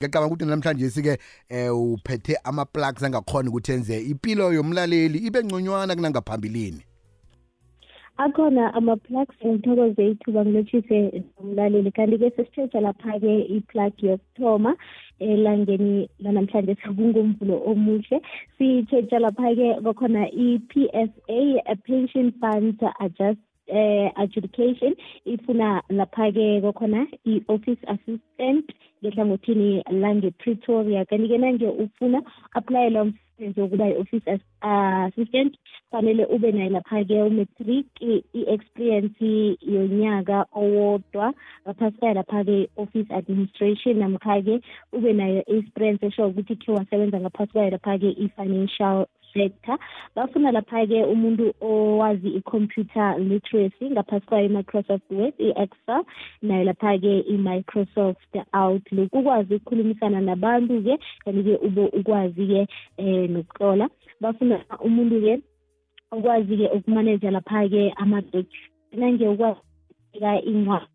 ngiyacabanga ukuthi namhlanje sike eh uphethe ama plugs angakhona ukuthi enze impilo yomlaleli ibe ngconywana kunangaphambilini. Akhona ama-plugs ngithokoze ithuba ngilotshise umlaleli. Kanti-ke sesitshetsha lapha-ke i-plug yokuthoma elangeni lanamhlanje sekungumvulo omuhle. Sitshetsha lapha-ke kwakhona i-p s a pension fund adjust eh adjudication. Ifuna lapha-ke kwakhona i-office assistant ngehlangothini lange-pretoria kanti-ke nange ufuna aplayela umsebenzi wokuba i-office assistant fanele ube nayo lapha-ke umetric i-experience yonyaka owodwa. Ngaphasi lapha-ke office administration namkha-ke ube nayo i-experience esho ukuthi khe wasebenza ngaphasi kwayo lapha-ke i-financial sector. Bafuna lapha-ke umuntu owazi i-computer literacy ngaphasi kwayo i-microsoft word i-excel nayo lapha-ke i-microsoft outlook. Ukwazi ukukhulumisana nabantu-ke kanti-ke ube ukwazi-ke um nokuhlola. Bafuna umuntu-ke ukwazi-ke ukumaneja lapha-ke ama-document nange ukwazi incwadi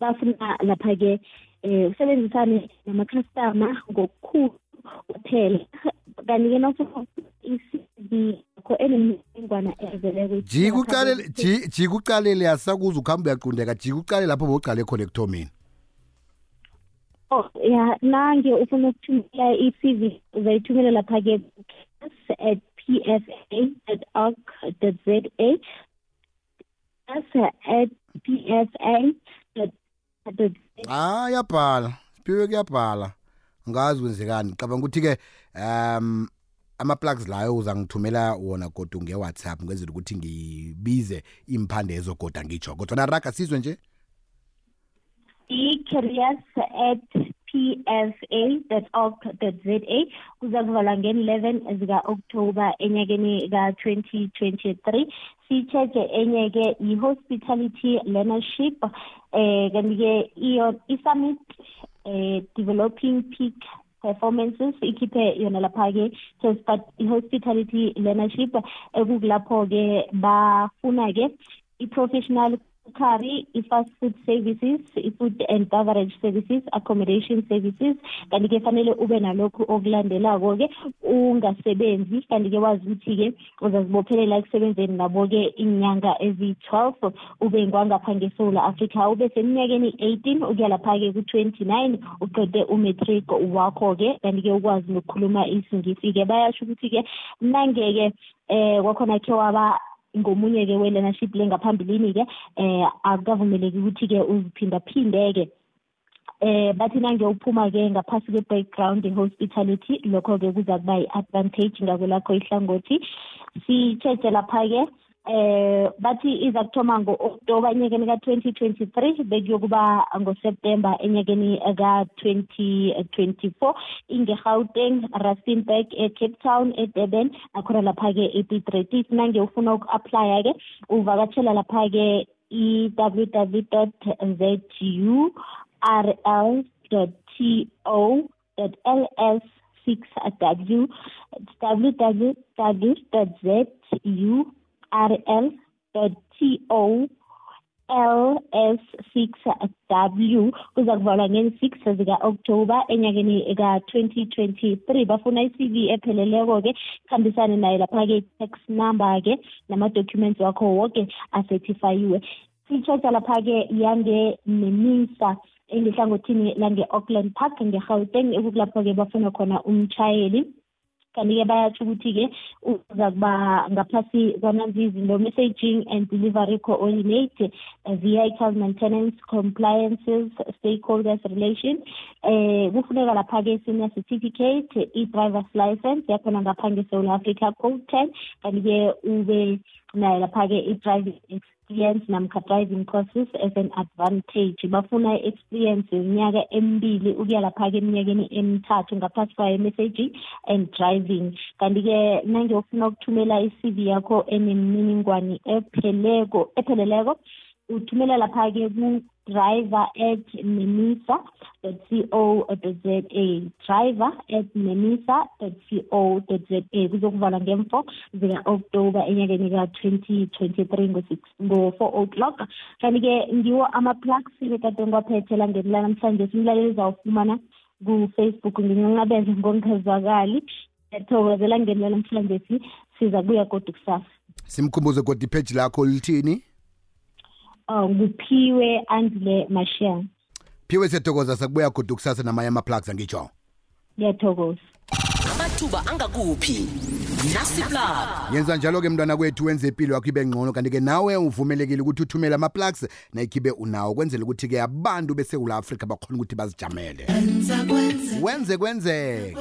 bafuna lapha-ke um usebenzisane nama-customer ngokukhulu kuphela kanti-ke nawufuna i-cv yakho enemininingwana ezeleko jikuqalele jikuqalele asakuze ukuhambe uyaqundeka jikuqale lapho bowuqale khona ekuthomeni. Oh ya nange ufuna ukuthumela i-CV uzayithumela lapha-ke at pfa.org.za at pfa ah yabhala siphiwe kuyabhala. Ngazi kwenzekani? Ngicabanga ukuthi-ke um ama-plugs layo uzangithumela wona kodwa nge-whatsapp ngenzela ukuthi ngibize imphande ezogoda ngitsho kodwa naraga sizwe nje? I-careers at pfa.org.za kuza kuvalwa ngen-11 zika-oktoba enyakeni ka-2023 sitshetshe enye-ke i-hospitality learnership eh kanti-ke i-summit eh developing peak performances ikhiphe yona lapha-ke i-hospitality learnership ekukulapho-ke bafuna-ke i-professional curry i-fast food services i-food and beverage services accommodation services kanti-ke fanele ube nalokhu okulandelako-ke ungasebenzi. Kanti-ke wazi ukuthi-ke uzazibophelela ekusebenzeni nabo-ke iinyanga eziyi-twelve ube ngwangapha ngesewula africa ube seminyakeni eighteen ukuya lapha-ke ku-twenty-nine uqede umatric wakho-ke. Kanti-ke ukwazi nokukhuluma isingisi-ke. Bayasho ukuthi-ke nange-ke um kwakhona khe waba ngomunye-ke we-learnership le ngaphambilini-ke eh akukavumeleki ukuthi-ke uziphindaphinde-ke eh bathi nange uphuma-ke ngaphasi kwe-background ye-hospitality lokho-ke kuza kuba yi-advantage ngakwelakho ihlangothi. Sitshetshe lapha-ke eh bathi iza kuthoma ngo-oktoba enyakeni ka-2023 bekuyokuba ngoseptemba enyakeni ka-2024 inge-gauteng rustenburg ecape town edurban akhona lapha-ke epitratis nange ufuna uku-aplya-ke uvakatshela lapha-ke i-www zu rl to ls 6w www zu rl.to ls6w kuza kuvalwa ngen-6 zika-oktoba enyakeni ka-2023 bafuna i-cv epheleleko-ke kuhambisane naye lapha-ke i-tax number-ke nama-documents wakho woke acertifayiwe sitshoja lapha-ke yange-nemisa engehlangothini lange-auckland park nge-gauteng ekukulapho-ke bafuna khona umshayeli kanti-ke bayatsho ukuthi-ke uza kuba ngaphasi kwananzi izinto messaging and delivery coordinate vehicle maintenance compliances stakeholders relation. Eh kufuneka lapha-ke senior certificate i-driver's license yakhona africa code ten. Kanti-ke ube nayo lapha-ke i-driving experience namkha driving courses as an advantage. Bafuna i-experience yeminyaka emibili ukuya lapha-ke eminyakeni emithathu ngaphasi kwayo messaging and driving. Kanti-ke nange ufuna ukuthumela i-cv yakho enemininingwane epheleko epheleleko uthumela lapha-ke driver at memisa co za driver at memisa co za kuzokuvalwa ngemfo zika-oktoba enyakeni ka-2023 ngo-four o'clock. Kanti-ke ngiwo ama-plugs bekade ngiwaphethe langeni lanamhlanje simlaleli uzawufumana ku-facebook. Nginqanqabeza ngongazwakali siyathokozela ngeni lanamhlanje si siza kuya kodwa kusasa. Simkhumbuze kodwa ipage lakho lithini? Uh, nguphiwe andile mashia phiwe siyathokoza sakubuya godu kusasa namanye ama-plugs angitsho ngiyathokoza. Amathuba angakuphi? Nasiplug. Yenza njalo-ke mntwana kwethu wenze impilo yakho ibe ngcono kanti-ke nawe uvumelekile ukuthi uthumele ama-plugs nayikhibe unawo kwenzela ukuthi-ke abantu besewula afrika bakhona ukuthi bazijamele. Wenze kwenzeke